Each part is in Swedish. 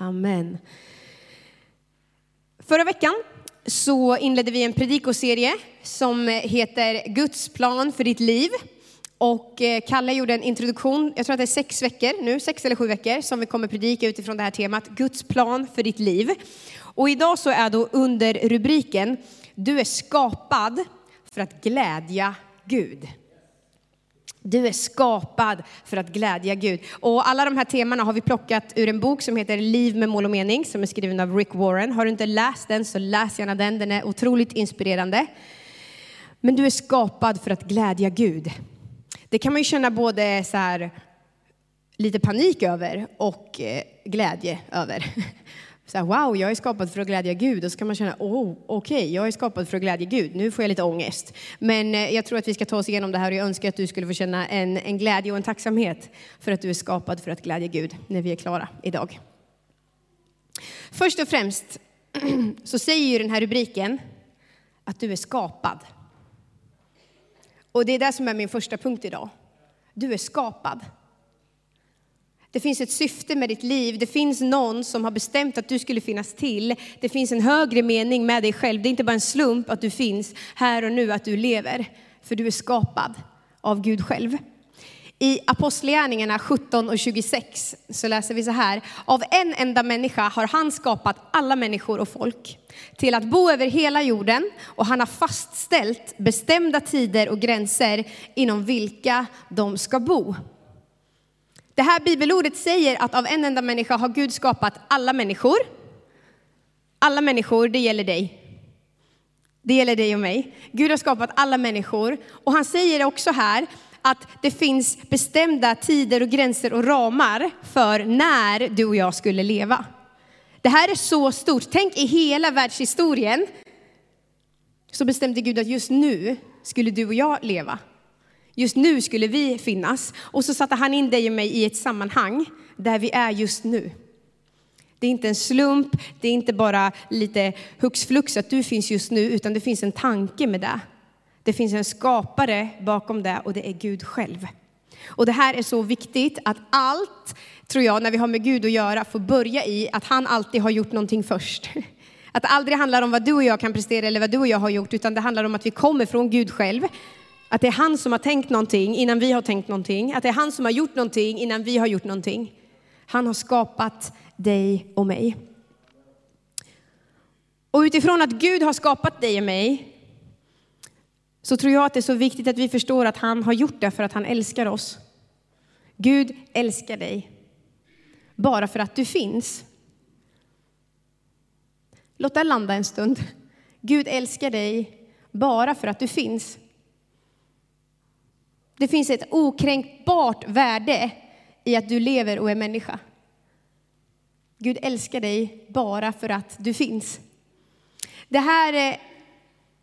Amen. Förra veckan så inledde vi en predikoserie som heter Guds plan för ditt liv. Och eh, Kalle gjorde en introduktion, jag tror att det är sex veckor nu, sex eller sju veckor, som vi kommer predika utifrån det här temat, Guds plan för ditt liv. Och idag så är då under rubriken, du är skapad för att glädja Gud. Du är skapad för att glädja Gud. Och alla de här temana har vi plockat ur en bok som heter Liv med mål och mening, som är skriven av Rick Warren. Har du inte läst den så läs gärna den, den är otroligt inspirerande. Men du är skapad för att glädja Gud. Det kan man ju känna både så här, lite panik över och eh, glädje över. Så här, wow, jag är skapad för att glädja Gud. Och så kan man känna, oh, okej, okay, jag är skapad för att glädja Gud. Nu får jag lite ångest. Men eh, jag tror att vi ska ta oss igenom det här och jag önskar att du skulle få känna en, en glädje och en tacksamhet för att du är skapad för att glädja Gud när vi är klara idag. Först och främst så säger ju den här rubriken att du är skapad. Och det är det som är min första punkt idag. Du är skapad. Det finns ett syfte med ditt liv. Det finns någon som har bestämt att du skulle finnas till. Det finns en högre mening med dig själv. Det är inte bara en slump att du finns här och nu, att du lever. För du är skapad av Gud själv. I Apostlagärningarna 17 och 26 så läser vi så här. Av en enda människa har han skapat alla människor och folk till att bo över hela jorden och han har fastställt bestämda tider och gränser inom vilka de ska bo. Det här bibelordet säger att av en enda människa har Gud skapat alla människor. Alla människor, det gäller dig. Det gäller dig och mig. Gud har skapat alla människor. Och han säger också här att det finns bestämda tider och gränser och ramar för när du och jag skulle leva. Det här är så stort. Tänk i hela världshistorien så bestämde Gud att just nu skulle du och jag leva. Just nu skulle vi finnas. Och så satte han in dig och mig i ett sammanhang där vi är just nu. Det är inte en slump, det är inte bara lite hux flux att du finns just nu, utan det finns en tanke med det. Det finns en skapare bakom det och det är Gud själv. Och det här är så viktigt att allt, tror jag, när vi har med Gud att göra, får börja i att han alltid har gjort någonting först. Att det aldrig handlar om vad du och jag kan prestera eller vad du och jag har gjort, utan det handlar om att vi kommer från Gud själv. Att det är han som har tänkt någonting innan vi har tänkt någonting. Att det är han som har gjort någonting innan vi har gjort någonting. Han har skapat dig och mig. Och utifrån att Gud har skapat dig och mig så tror jag att det är så viktigt att vi förstår att han har gjort det för att han älskar oss. Gud älskar dig bara för att du finns. Låt det landa en stund. Gud älskar dig bara för att du finns. Det finns ett okränkbart värde i att du lever och är människa. Gud älskar dig bara för att du finns. Det här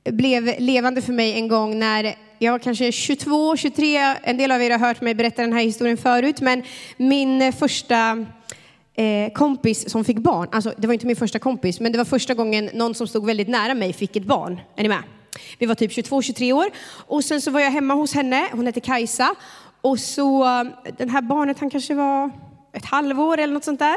eh, blev levande för mig en gång när jag var kanske 22, 23. En del av er har hört mig berätta den här historien förut, men min första eh, kompis som fick barn, alltså det var inte min första kompis, men det var första gången någon som stod väldigt nära mig fick ett barn. Är ni med? Vi var typ 22-23 år. Och sen så var jag hemma hos henne, hon hette Kajsa. Och så, eh, den här barnet, han kanske var ett halvår eller något sånt där.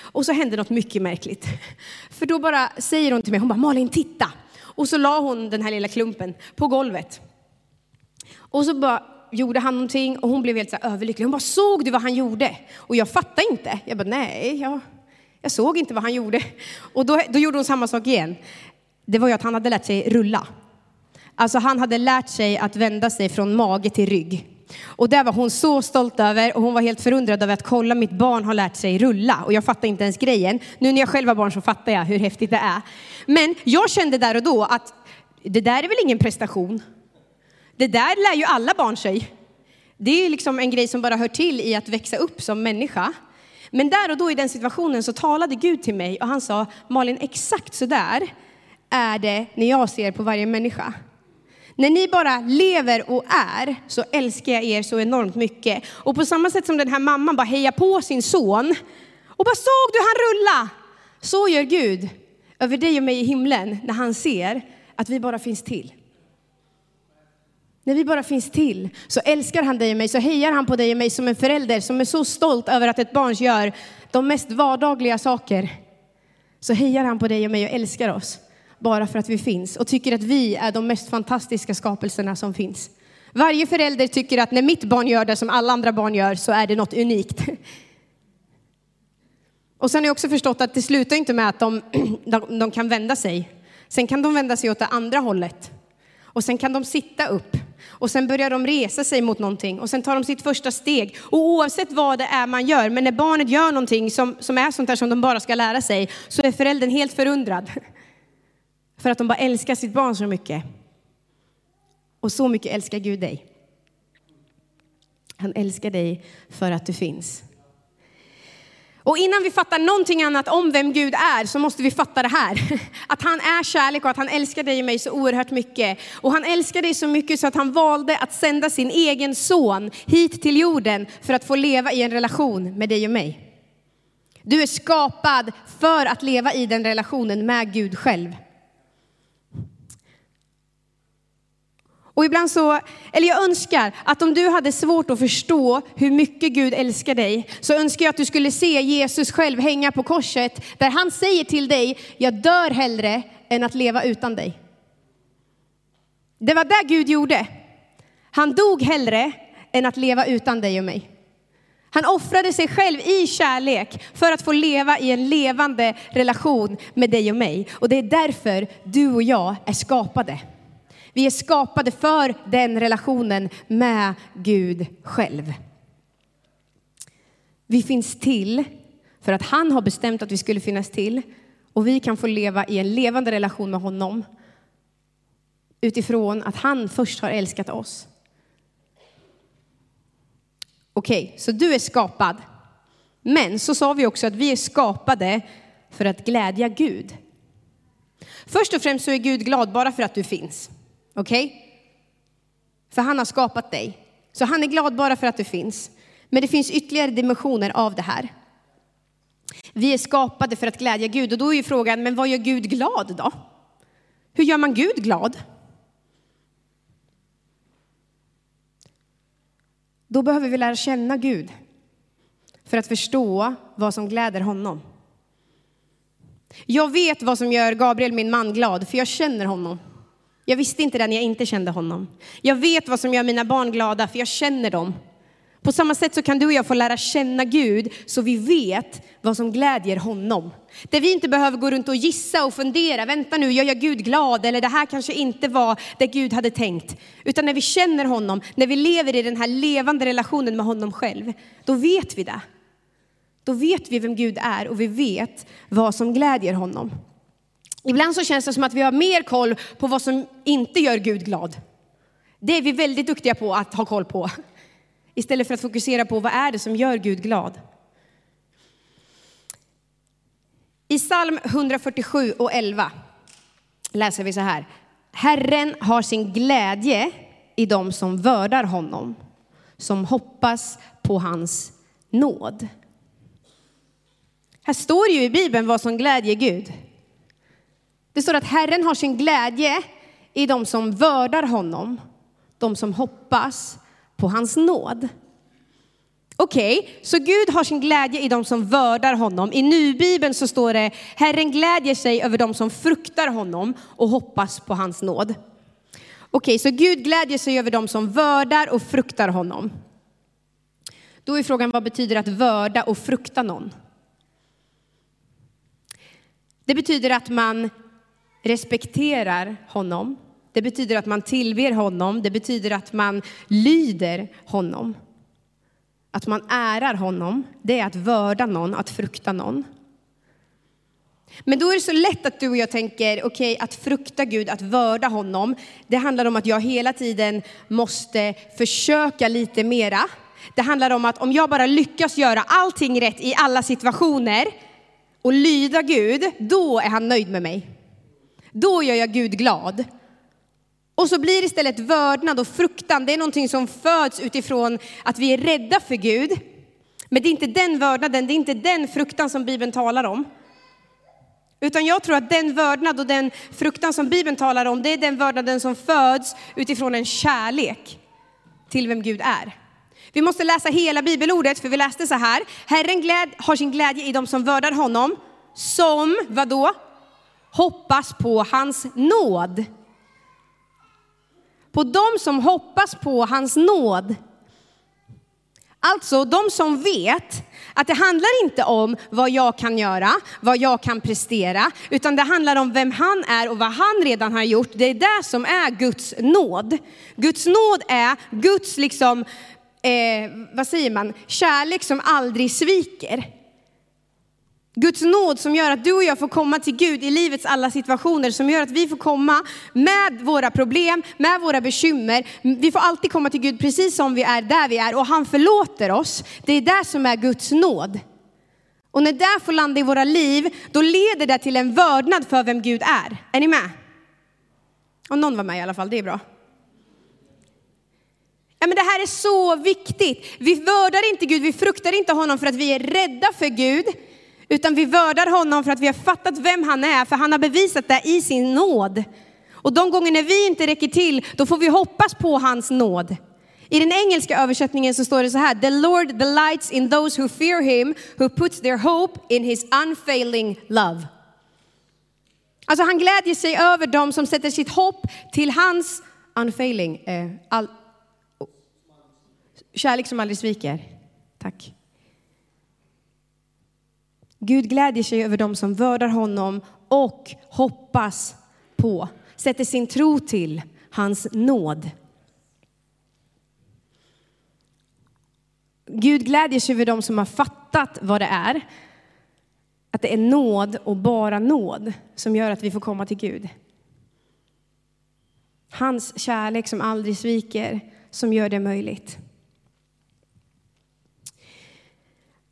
Och så hände något mycket märkligt. För då bara säger hon till mig, hon bara Malin titta. Och så la hon den här lilla klumpen på golvet. Och så bara gjorde han någonting och hon blev helt så överlycklig. Hon bara, såg du vad han gjorde? Och jag fattade inte. Jag bara, nej, jag, jag såg inte vad han gjorde. Och då, då gjorde hon samma sak igen det var ju att han hade lärt sig rulla. Alltså han hade lärt sig att vända sig från mage till rygg. Och det var hon så stolt över och hon var helt förundrad över att kolla mitt barn har lärt sig rulla och jag fattar inte ens grejen. Nu när jag själv har barn så fattar jag hur häftigt det är. Men jag kände där och då att det där är väl ingen prestation. Det där lär ju alla barn sig. Det är liksom en grej som bara hör till i att växa upp som människa. Men där och då i den situationen så talade Gud till mig och han sa Malin exakt så där är det när jag ser på varje människa. När ni bara lever och är så älskar jag er så enormt mycket. Och på samma sätt som den här mamman bara hejar på sin son och bara såg du han rulla? Så gör Gud över dig och mig i himlen när han ser att vi bara finns till. När vi bara finns till så älskar han dig och mig, så hejar han på dig och mig som en förälder som är så stolt över att ett barn gör de mest vardagliga saker. Så hejar han på dig och mig och älskar oss bara för att vi finns och tycker att vi är de mest fantastiska skapelserna som finns. Varje förälder tycker att när mitt barn gör det som alla andra barn gör så är det något unikt. Och sen har jag också förstått att det slutar inte med att de, de, de kan vända sig. Sen kan de vända sig åt det andra hållet. Och sen kan de sitta upp. Och sen börjar de resa sig mot någonting. Och sen tar de sitt första steg. Och oavsett vad det är man gör, men när barnet gör någonting som, som är sånt där som de bara ska lära sig, så är föräldern helt förundrad. För att de bara älskar sitt barn så mycket. Och så mycket älskar Gud dig. Han älskar dig för att du finns. Och innan vi fattar någonting annat om vem Gud är så måste vi fatta det här. Att han är kärlek och att han älskar dig och mig så oerhört mycket. Och han älskar dig så mycket så att han valde att sända sin egen son hit till jorden för att få leva i en relation med dig och mig. Du är skapad för att leva i den relationen med Gud själv. Och ibland så, eller jag önskar att om du hade svårt att förstå hur mycket Gud älskar dig, så önskar jag att du skulle se Jesus själv hänga på korset, där han säger till dig, jag dör hellre än att leva utan dig. Det var det Gud gjorde. Han dog hellre än att leva utan dig och mig. Han offrade sig själv i kärlek för att få leva i en levande relation med dig och mig. Och det är därför du och jag är skapade. Vi är skapade för den relationen med Gud själv. Vi finns till för att han har bestämt att vi skulle finnas till och vi kan få leva i en levande relation med honom utifrån att han först har älskat oss. Okej, okay, så du är skapad. Men så sa vi också att vi är skapade för att glädja Gud. Först och främst så är Gud glad bara för att du finns. Okej? Okay? För han har skapat dig. Så han är glad bara för att du finns. Men det finns ytterligare dimensioner av det här. Vi är skapade för att glädja Gud och då är ju frågan, men vad gör Gud glad då? Hur gör man Gud glad? Då behöver vi lära känna Gud för att förstå vad som gläder honom. Jag vet vad som gör Gabriel, min man, glad, för jag känner honom. Jag visste inte det när jag inte kände honom. Jag vet vad som gör mina barn glada, för jag känner dem. På samma sätt så kan du och jag få lära känna Gud så vi vet vad som glädjer honom. Där vi inte behöver gå runt och gissa och fundera, vänta nu, gör jag Gud glad? Eller det här kanske inte var det Gud hade tänkt. Utan när vi känner honom, när vi lever i den här levande relationen med honom själv, då vet vi det. Då vet vi vem Gud är och vi vet vad som glädjer honom. Ibland så känns det som att vi har mer koll på vad som inte gör Gud glad. Det är vi väldigt duktiga på att ha koll på. Istället för att fokusera på vad är det som gör Gud glad. I psalm 147 och 11 läser vi så här. Herren har sin glädje i dem som vördar honom, som hoppas på hans nåd. Här står ju i Bibeln vad som glädjer Gud. Det står att Herren har sin glädje i de som vördar honom, de som hoppas på hans nåd. Okej, okay, så Gud har sin glädje i de som vördar honom. I nubibeln så står det, Herren glädjer sig över de som fruktar honom och hoppas på hans nåd. Okej, okay, så Gud glädjer sig över de som vördar och fruktar honom. Då är frågan, vad betyder att vörda och frukta någon? Det betyder att man respekterar honom. Det betyder att man tillber honom. Det betyder att man lyder honom. Att man ärar honom, det är att vörda någon, att frukta någon. Men då är det så lätt att du och jag tänker, okej, okay, att frukta Gud, att vörda honom, det handlar om att jag hela tiden måste försöka lite mera. Det handlar om att om jag bara lyckas göra allting rätt i alla situationer och lyda Gud, då är han nöjd med mig. Då gör jag Gud glad. Och så blir istället vördnad och fruktan, det är någonting som föds utifrån att vi är rädda för Gud. Men det är inte den vördnaden, det är inte den fruktan som Bibeln talar om. Utan jag tror att den vördnad och den fruktan som Bibeln talar om, det är den vördnaden som föds utifrån en kärlek till vem Gud är. Vi måste läsa hela bibelordet, för vi läste så här. Herren gläd, har sin glädje i dem som vördar honom, som, vadå? Hoppas på hans nåd. På dem som hoppas på hans nåd. Alltså de som vet att det handlar inte om vad jag kan göra, vad jag kan prestera, utan det handlar om vem han är och vad han redan har gjort. Det är det som är Guds nåd. Guds nåd är Guds, liksom, eh, vad säger man, kärlek som aldrig sviker. Guds nåd som gör att du och jag får komma till Gud i livets alla situationer, som gör att vi får komma med våra problem, med våra bekymmer. Vi får alltid komma till Gud precis som vi är, där vi är, och han förlåter oss. Det är det som är Guds nåd. Och när det får landa i våra liv, då leder det till en vördnad för vem Gud är. Är ni med? Om någon var med i alla fall, det är bra. Ja, men det här är så viktigt. Vi vördar inte Gud, vi fruktar inte honom för att vi är rädda för Gud, utan vi vördar honom för att vi har fattat vem han är, för han har bevisat det i sin nåd. Och de gånger när vi inte räcker till, då får vi hoppas på hans nåd. I den engelska översättningen så står det så här, The Lord delights in those who fear him, who puts their hope in his unfailing love. Alltså han glädjer sig över dem som sätter sitt hopp till hans unfailing, eh, all, kärlek som aldrig sviker. Tack. Gud glädjer sig över dem som vördar honom och hoppas på, sätter sin tro till hans nåd. Gud glädjer sig över dem som har fattat vad det är. Att det är nåd och bara nåd som gör att vi får komma till Gud. Hans kärlek som aldrig sviker, som gör det möjligt.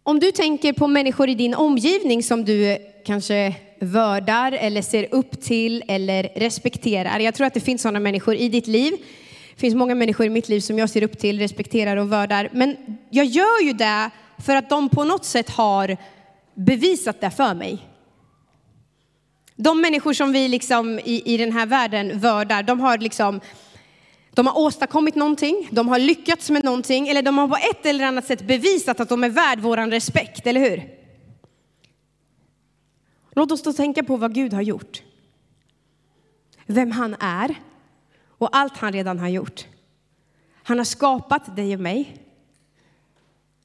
Om du tänker på människor i din omgivning som du kanske vördar eller ser upp till eller respekterar. Jag tror att det finns sådana människor i ditt liv. Det finns många människor i mitt liv som jag ser upp till, respekterar och vördar. Men jag gör ju det för att de på något sätt har bevisat det för mig. De människor som vi liksom i, i den här världen vördar, de har liksom de har åstadkommit någonting, de har lyckats med någonting eller de har på ett eller annat sätt bevisat att de är värd våran respekt, eller hur? Låt oss då tänka på vad Gud har gjort. Vem han är och allt han redan har gjort. Han har skapat dig och mig.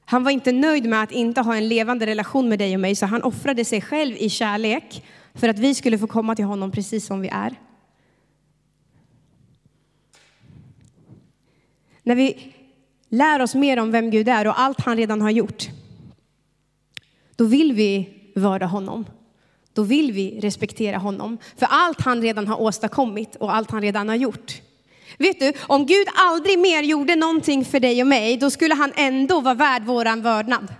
Han var inte nöjd med att inte ha en levande relation med dig och mig, så han offrade sig själv i kärlek för att vi skulle få komma till honom precis som vi är. När vi lär oss mer om vem Gud är och allt han redan har gjort, då vill vi vara honom. Då vill vi respektera honom för allt han redan har åstadkommit och allt han redan har gjort. Vet du, om Gud aldrig mer gjorde någonting för dig och mig, då skulle han ändå vara värd våran vördnad.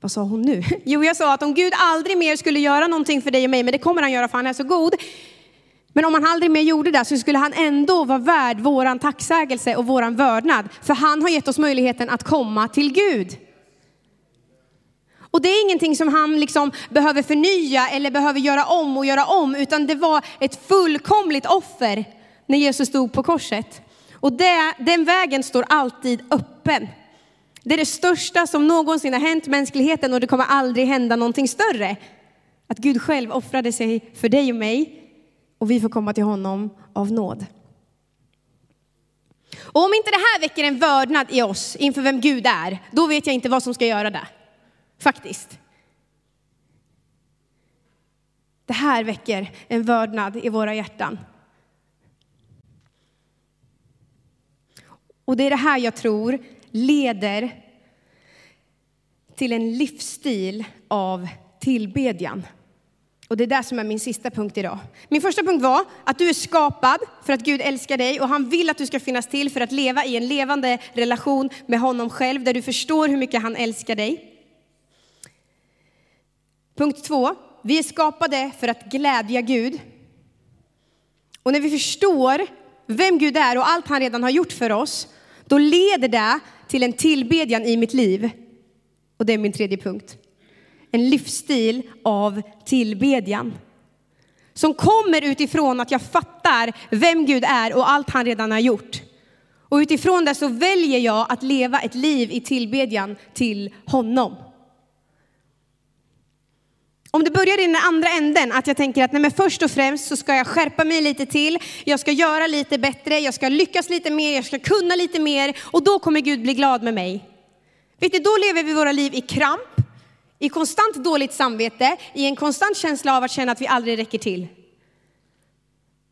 Vad sa hon nu? Jo, jag sa att om Gud aldrig mer skulle göra någonting för dig och mig, men det kommer han göra för han är så god, men om han aldrig mer gjorde det så skulle han ändå vara värd våran tacksägelse och våran vördnad. För han har gett oss möjligheten att komma till Gud. Och det är ingenting som han liksom behöver förnya eller behöver göra om och göra om, utan det var ett fullkomligt offer när Jesus stod på korset. Och det, den vägen står alltid öppen. Det är det största som någonsin har hänt mänskligheten och det kommer aldrig hända någonting större. Att Gud själv offrade sig för dig och mig och vi får komma till honom av nåd. Och om inte det här väcker en vördnad i oss inför vem Gud är, då vet jag inte vad som ska göra det. Faktiskt. Det här väcker en vördnad i våra hjärtan. Och det är det här jag tror leder till en livsstil av tillbedjan. Och det är det som är min sista punkt idag. Min första punkt var att du är skapad för att Gud älskar dig och han vill att du ska finnas till för att leva i en levande relation med honom själv där du förstår hur mycket han älskar dig. Punkt två, vi är skapade för att glädja Gud. Och när vi förstår vem Gud är och allt han redan har gjort för oss, då leder det till en tillbedjan i mitt liv. Och det är min tredje punkt en livsstil av tillbedjan. Som kommer utifrån att jag fattar vem Gud är och allt han redan har gjort. Och utifrån det så väljer jag att leva ett liv i tillbedjan till honom. Om det börjar i den andra änden, att jag tänker att nej men först och främst så ska jag skärpa mig lite till, jag ska göra lite bättre, jag ska lyckas lite mer, jag ska kunna lite mer och då kommer Gud bli glad med mig. Vet ni, då lever vi våra liv i kramp, i konstant dåligt samvete, i en konstant känsla av att känna att vi aldrig räcker till.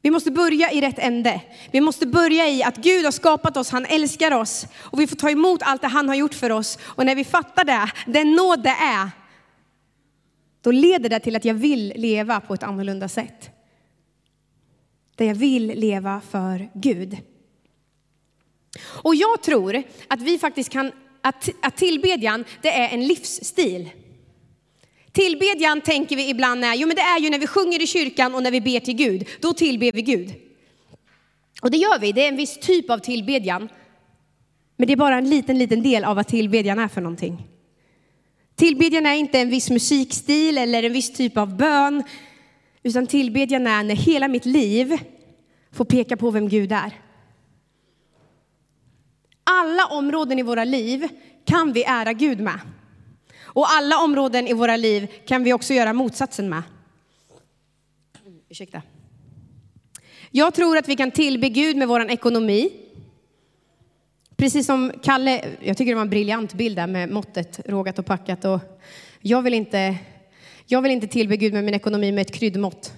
Vi måste börja i rätt ände. Vi måste börja i att Gud har skapat oss, han älskar oss och vi får ta emot allt det han har gjort för oss. Och när vi fattar det, den nåd det är, då leder det till att jag vill leva på ett annorlunda sätt. Där jag vill leva för Gud. Och jag tror att vi faktiskt kan, att, att tillbedjan, det är en livsstil. Tillbedjan tänker vi ibland är, jo men det är ju när vi sjunger i kyrkan och när vi ber till Gud, då tillber vi Gud. Och det gör vi, det är en viss typ av tillbedjan. Men det är bara en liten, liten del av vad tillbedjan är för någonting. Tillbedjan är inte en viss musikstil eller en viss typ av bön, utan tillbedjan är när hela mitt liv får peka på vem Gud är. Alla områden i våra liv kan vi ära Gud med. Och alla områden i våra liv kan vi också göra motsatsen med. Ursäkta. Jag tror att vi kan tillbe Gud med vår ekonomi. Precis som Kalle, jag tycker det var en briljant bild där med måttet rågat och packat. Och jag, vill inte, jag vill inte tillbe Gud med min ekonomi med ett kryddmått.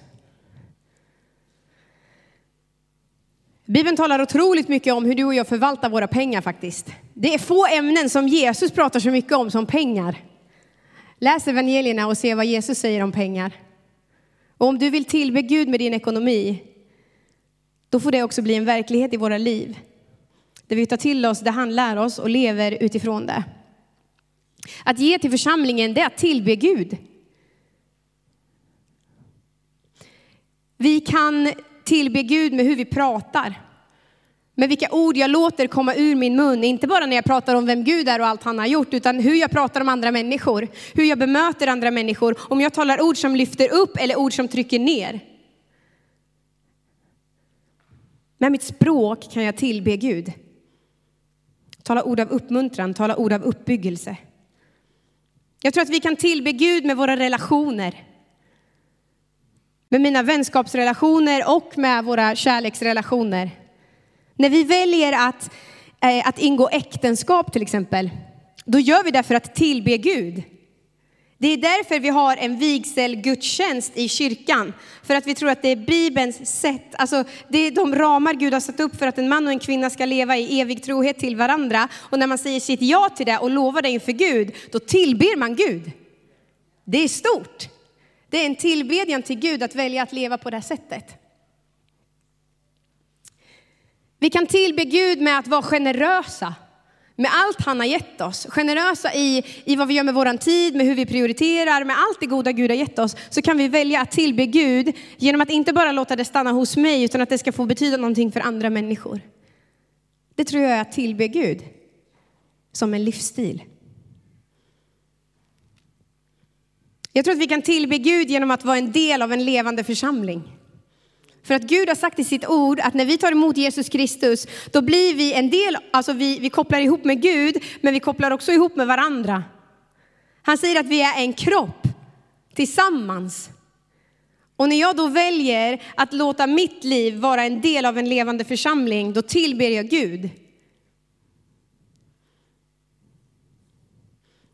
Bibeln talar otroligt mycket om hur du och jag förvaltar våra pengar faktiskt. Det är få ämnen som Jesus pratar så mycket om som pengar. Läs evangelierna och se vad Jesus säger om pengar. Och om du vill tillbe Gud med din ekonomi, då får det också bli en verklighet i våra liv. Där vi tar till oss det han lär oss och lever utifrån det. Att ge till församlingen, det är att tillbe Gud. Vi kan tillbe Gud med hur vi pratar. Med vilka ord jag låter komma ur min mun, inte bara när jag pratar om vem Gud är och allt han har gjort, utan hur jag pratar om andra människor, hur jag bemöter andra människor, om jag talar ord som lyfter upp eller ord som trycker ner. Med mitt språk kan jag tillbe Gud. Tala ord av uppmuntran, tala ord av uppbyggelse. Jag tror att vi kan tillbe Gud med våra relationer. Med mina vänskapsrelationer och med våra kärleksrelationer. När vi väljer att, eh, att ingå äktenskap till exempel, då gör vi det för att tillbe Gud. Det är därför vi har en vigselgudstjänst i kyrkan. För att vi tror att det är Bibelns sätt, alltså det är de ramar Gud har satt upp för att en man och en kvinna ska leva i evig trohet till varandra. Och när man säger sitt ja till det och lovar det inför Gud, då tillber man Gud. Det är stort. Det är en tillbedjan till Gud att välja att leva på det här sättet. Vi kan tillbe Gud med att vara generösa med allt han har gett oss. Generösa i, i vad vi gör med vår tid, med hur vi prioriterar, med allt det goda Gud har gett oss. Så kan vi välja att tillbe Gud genom att inte bara låta det stanna hos mig, utan att det ska få betyda någonting för andra människor. Det tror jag är att tillbe Gud som en livsstil. Jag tror att vi kan tillbe Gud genom att vara en del av en levande församling. För att Gud har sagt i sitt ord att när vi tar emot Jesus Kristus, då blir vi en del, alltså vi, vi kopplar ihop med Gud, men vi kopplar också ihop med varandra. Han säger att vi är en kropp tillsammans. Och när jag då väljer att låta mitt liv vara en del av en levande församling, då tillber jag Gud.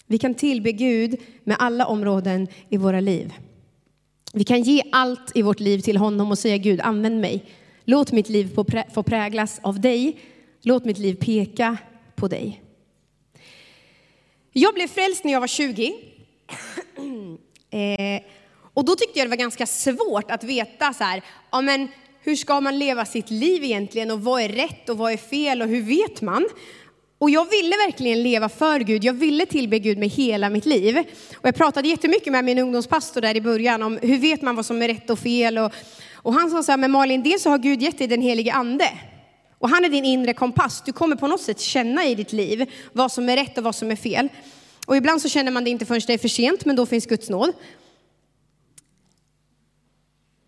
Vi kan tillbe Gud med alla områden i våra liv. Vi kan ge allt i vårt liv till honom och säga Gud, använd mig. Låt mitt liv få präglas av dig. Låt mitt liv peka på dig. Jag blev frälst när jag var 20. Eh, och då tyckte jag det var ganska svårt att veta så här, ja men hur ska man leva sitt liv egentligen och vad är rätt och vad är fel och hur vet man? Och jag ville verkligen leva för Gud. Jag ville tillbe Gud med hela mitt liv. Och jag pratade jättemycket med min ungdomspastor där i början om hur vet man vad som är rätt och fel. Och, och han sa så här, men Malin, dels så har Gud gett dig den helige ande. Och han är din inre kompass. Du kommer på något sätt känna i ditt liv vad som är rätt och vad som är fel. Och ibland så känner man det inte förrän det är för sent, men då finns Guds nåd.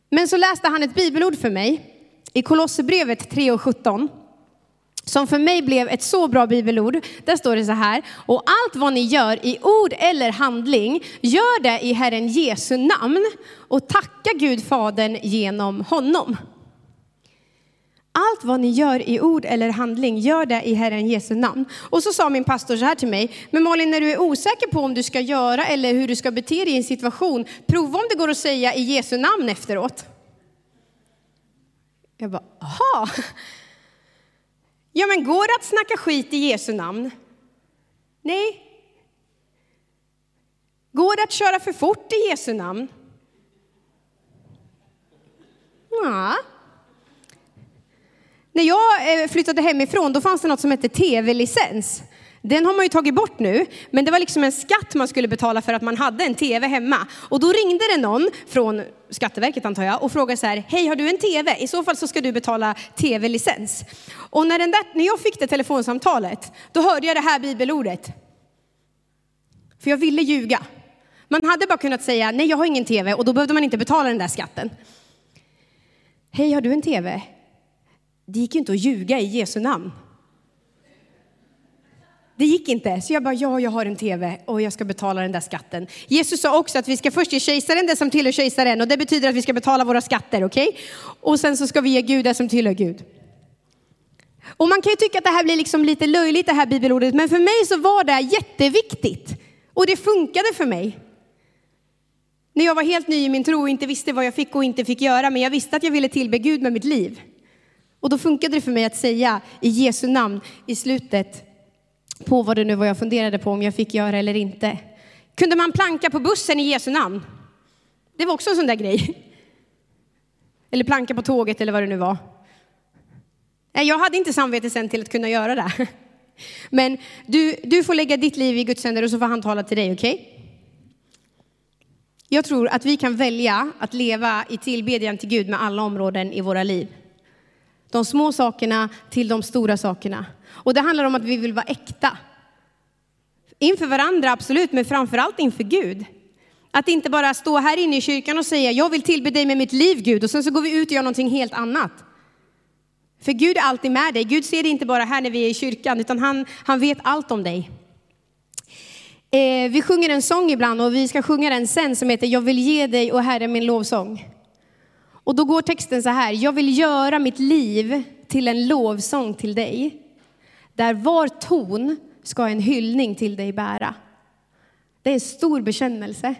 Men så läste han ett bibelord för mig i Kolosserbrevet 3 och 17 som för mig blev ett så bra bibelord. Där står det så här, och allt vad ni gör i ord eller handling, gör det i Herren Jesu namn och tacka Gud Fadern genom honom. Allt vad ni gör i ord eller handling, gör det i Herren Jesu namn. Och så sa min pastor så här till mig, men Malin när du är osäker på om du ska göra eller hur du ska bete dig i en situation, prova om det går att säga i Jesu namn efteråt. Jag bara, aha. Ja men går det att snacka skit i Jesu namn? Nej. Går det att köra för fort i Jesu namn? Ja. När jag eh, flyttade hemifrån då fanns det något som hette tv-licens. Den har man ju tagit bort nu, men det var liksom en skatt man skulle betala för att man hade en tv hemma. Och då ringde det någon från Skatteverket antar jag och frågade så här, hej har du en tv? I så fall så ska du betala tv-licens. Och när, den där, när jag fick det telefonsamtalet, då hörde jag det här bibelordet. För jag ville ljuga. Man hade bara kunnat säga, nej jag har ingen tv och då behövde man inte betala den där skatten. Hej, har du en tv? Det gick ju inte att ljuga i Jesu namn. Det gick inte, så jag bara, ja, jag har en tv och jag ska betala den där skatten. Jesus sa också att vi ska först ge kejsaren det som tillhör kejsaren och det betyder att vi ska betala våra skatter, okej? Okay? Och sen så ska vi ge Gud det som tillhör Gud. Och man kan ju tycka att det här blir liksom lite löjligt det här bibelordet, men för mig så var det jätteviktigt. Och det funkade för mig. När jag var helt ny i min tro och inte visste vad jag fick och inte fick göra, men jag visste att jag ville tillbe Gud med mitt liv. Och då funkade det för mig att säga i Jesu namn i slutet på vad det nu var jag funderade på om jag fick göra eller inte. Kunde man planka på bussen i Jesu namn? Det var också en sån där grej. Eller planka på tåget eller vad det nu var. Jag hade inte samvete sen till att kunna göra det. Men du, du får lägga ditt liv i Guds händer och så får han tala till dig, okej? Okay? Jag tror att vi kan välja att leva i tillbedjan till Gud med alla områden i våra liv. De små sakerna till de stora sakerna. Och det handlar om att vi vill vara äkta. Inför varandra, absolut, men framförallt inför Gud. Att inte bara stå här inne i kyrkan och säga, jag vill tillbe dig med mitt liv Gud, och sen så går vi ut och gör någonting helt annat. För Gud är alltid med dig. Gud ser dig inte bara här när vi är i kyrkan, utan han, han vet allt om dig. Eh, vi sjunger en sång ibland och vi ska sjunga den sen som heter Jag vill ge dig och Herre min lovsång. Och då går texten så här, jag vill göra mitt liv till en lovsång till dig. Där var ton ska en hyllning till dig bära. Det är en stor bekännelse.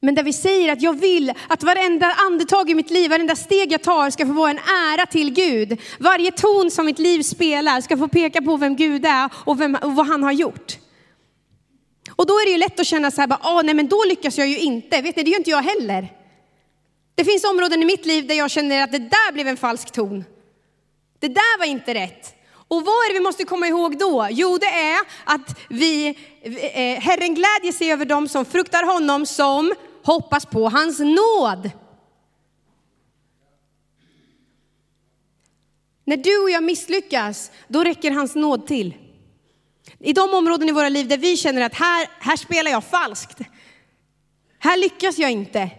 Men där vi säger att jag vill att varenda andetag i mitt liv, varenda steg jag tar ska få vara en ära till Gud. Varje ton som mitt liv spelar ska få peka på vem Gud är och, vem, och vad han har gjort. Och då är det ju lätt att känna så här, bara, ah, nej men då lyckas jag ju inte. Vet ni, det gör inte jag heller. Det finns områden i mitt liv där jag känner att det där blev en falsk ton. Det där var inte rätt. Och vad är det vi måste komma ihåg då? Jo, det är att vi, eh, Herren glädjer sig över dem som fruktar honom, som hoppas på hans nåd. När du och jag misslyckas, då räcker hans nåd till. I de områden i våra liv där vi känner att här, här spelar jag falskt. Här lyckas jag inte.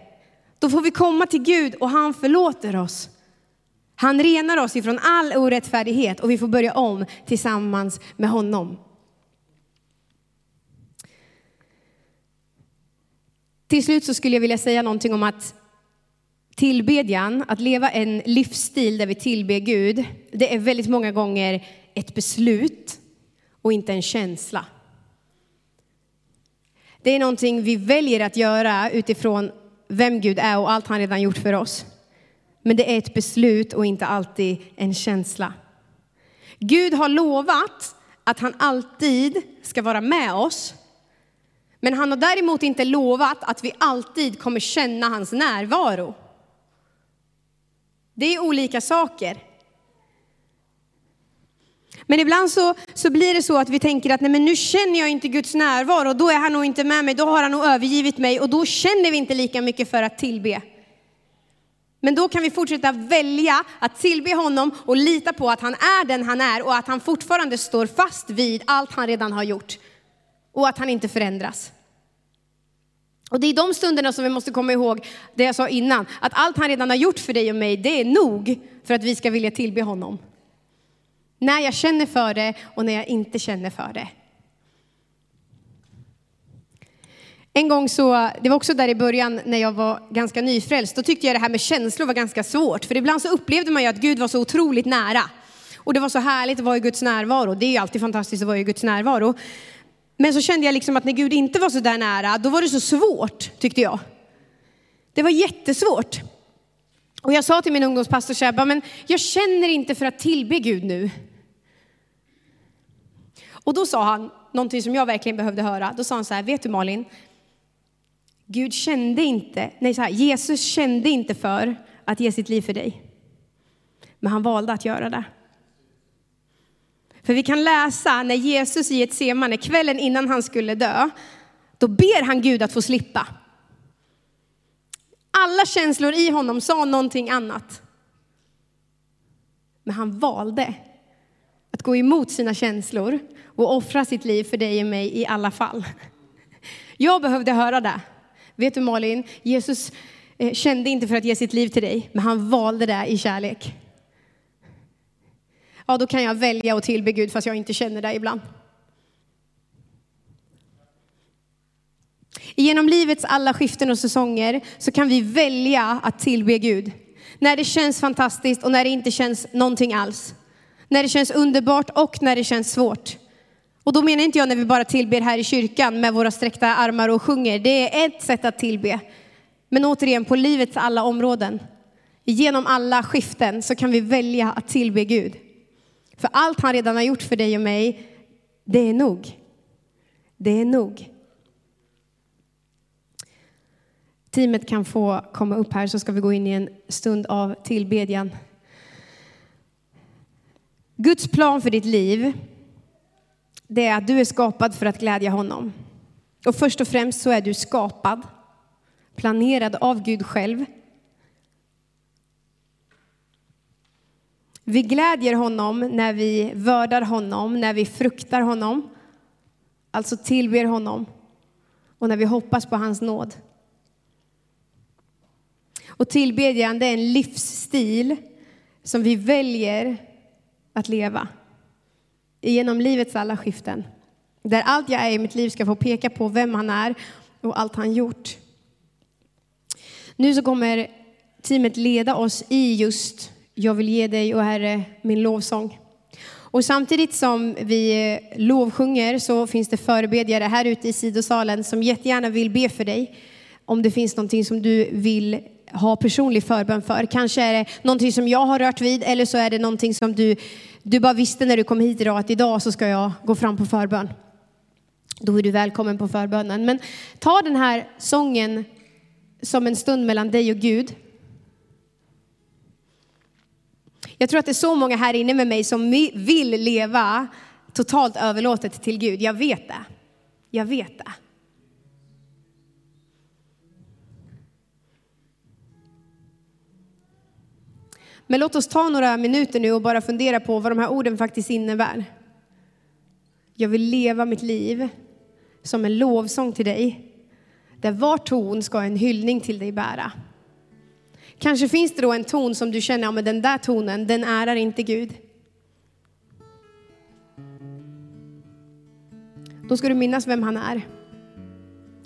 Då får vi komma till Gud och han förlåter oss. Han renar oss ifrån all orättfärdighet och vi får börja om tillsammans med honom. Till slut så skulle jag vilja säga någonting om att tillbedjan, att leva en livsstil där vi tillber Gud, det är väldigt många gånger ett beslut och inte en känsla. Det är någonting vi väljer att göra utifrån vem Gud är och allt han redan gjort för oss. Men det är ett beslut och inte alltid en känsla. Gud har lovat att han alltid ska vara med oss. Men han har däremot inte lovat att vi alltid kommer känna hans närvaro. Det är olika saker. Men ibland så, så blir det så att vi tänker att nej men nu känner jag inte Guds närvaro, då är han nog inte med mig, då har han nog övergivit mig och då känner vi inte lika mycket för att tillbe. Men då kan vi fortsätta välja att tillbe honom och lita på att han är den han är och att han fortfarande står fast vid allt han redan har gjort. och att han inte förändras. Och det är de stunderna som vi måste komma ihåg, det jag sa innan, att allt han redan har gjort för dig och mig, det är nog för att vi ska vilja tillbe honom. När jag känner för det och när jag inte känner för det. En gång så, det var också där i början när jag var ganska nyfrälst, då tyckte jag det här med känslor var ganska svårt. För ibland så upplevde man ju att Gud var så otroligt nära. Och det var så härligt att vara i Guds närvaro. Det är ju alltid fantastiskt att vara i Guds närvaro. Men så kände jag liksom att när Gud inte var så där nära, då var det så svårt, tyckte jag. Det var jättesvårt. Och jag sa till min ungdomspastor så här, men jag känner inte för att tillbe Gud nu. Och då sa han någonting som jag verkligen behövde höra. Då sa han så här, vet du Malin, Gud kände inte, nej så här, Jesus kände inte för att ge sitt liv för dig. Men han valde att göra det. För vi kan läsa när Jesus i ett semane, kvällen innan han skulle dö, då ber han Gud att få slippa. Alla känslor i honom sa någonting annat. Men han valde att gå emot sina känslor och offra sitt liv för dig och mig i alla fall. Jag behövde höra det. Vet du Malin, Jesus eh, kände inte för att ge sitt liv till dig, men han valde det i kärlek. Ja, då kan jag välja att tillbe Gud fast jag inte känner det ibland. Genom livets alla skiften och säsonger så kan vi välja att tillbe Gud. När det känns fantastiskt och när det inte känns någonting alls. När det känns underbart och när det känns svårt. Och då menar inte jag när vi bara tillber här i kyrkan med våra sträckta armar och sjunger. Det är ett sätt att tillbe. Men återigen, på livets alla områden, genom alla skiften så kan vi välja att tillbe Gud. För allt han redan har gjort för dig och mig, det är nog. Det är nog. Teamet kan få komma upp här så ska vi gå in i en stund av tillbedjan. Guds plan för ditt liv, det är att du är skapad för att glädja honom. Och först och främst så är du skapad, planerad av Gud själv. Vi glädjer honom när vi vördar honom, när vi fruktar honom, alltså tillber honom och när vi hoppas på hans nåd. Och tillbedjan, det är en livsstil som vi väljer att leva genom livets alla skiften. Där allt jag är i mitt liv ska få peka på vem han är och allt han gjort. Nu så kommer teamet leda oss i just Jag vill ge dig och Herre min lovsång. Och samtidigt som vi eh, lovsjunger så finns det förebedjare här ute i sidosalen som jättegärna vill be för dig. Om det finns någonting som du vill ha personlig förbön för. Kanske är det någonting som jag har rört vid eller så är det någonting som du, du bara visste när du kom hit idag att idag så ska jag gå fram på förbön. Då är du välkommen på förbönen. Men ta den här sången som en stund mellan dig och Gud. Jag tror att det är så många här inne med mig som vill leva totalt överlåtet till Gud. Jag vet det. Jag vet det. Men låt oss ta några minuter nu och bara fundera på vad de här orden faktiskt innebär. Jag vill leva mitt liv som en lovsång till dig, där var ton ska en hyllning till dig bära. Kanske finns det då en ton som du känner, ja men den där tonen, den ärar inte Gud. Då ska du minnas vem han är.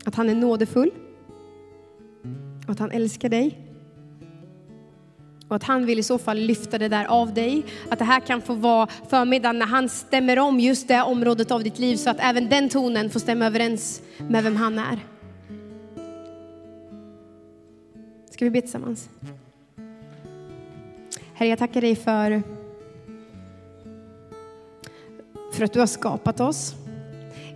Att han är nådefull. Och att han älskar dig. Och att han vill i så fall lyfta det där av dig. Att det här kan få vara förmiddagen när han stämmer om just det området av ditt liv så att även den tonen får stämma överens med vem han är. Ska vi be tillsammans? Herre, jag tackar dig för, för att du har skapat oss.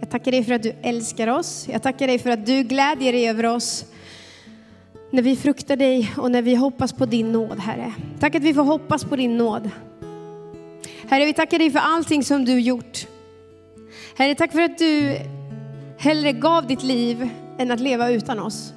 Jag tackar dig för att du älskar oss. Jag tackar dig för att du glädjer dig över oss när vi fruktar dig och när vi hoppas på din nåd, Herre. Tack att vi får hoppas på din nåd. Herre, vi tackar dig för allting som du gjort. Herre, tack för att du hellre gav ditt liv än att leva utan oss.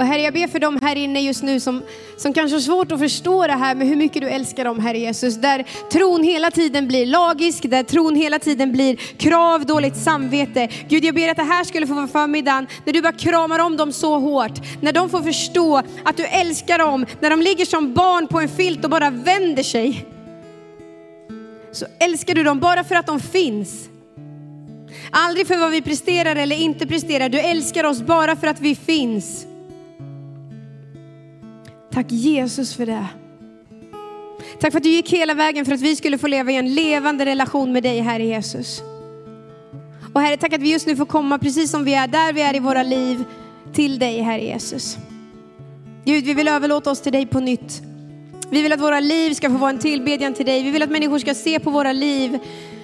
Och Herre, jag ber för dem här inne just nu som, som kanske har svårt att förstå det här med hur mycket du älskar dem, Herre Jesus. Där tron hela tiden blir lagisk, där tron hela tiden blir krav, dåligt samvete. Gud, jag ber att det här skulle få vara förmiddagen när du bara kramar om dem så hårt. När de får förstå att du älskar dem, när de ligger som barn på en filt och bara vänder sig. Så älskar du dem bara för att de finns. Aldrig för vad vi presterar eller inte presterar. Du älskar oss bara för att vi finns. Tack Jesus för det. Tack för att du gick hela vägen för att vi skulle få leva i en levande relation med dig, Herre Jesus. Och Herre, tack att vi just nu får komma precis som vi är, där vi är i våra liv, till dig, Herre Jesus. Gud, vi vill överlåta oss till dig på nytt. Vi vill att våra liv ska få vara en tillbedjan till dig. Vi vill att människor ska se på våra liv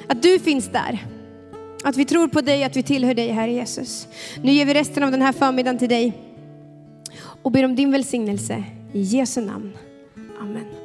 att du finns där. Att vi tror på dig, att vi tillhör dig, Herre Jesus. Nu ger vi resten av den här förmiddagen till dig och ber om din välsignelse. I Jesu namn. Amen.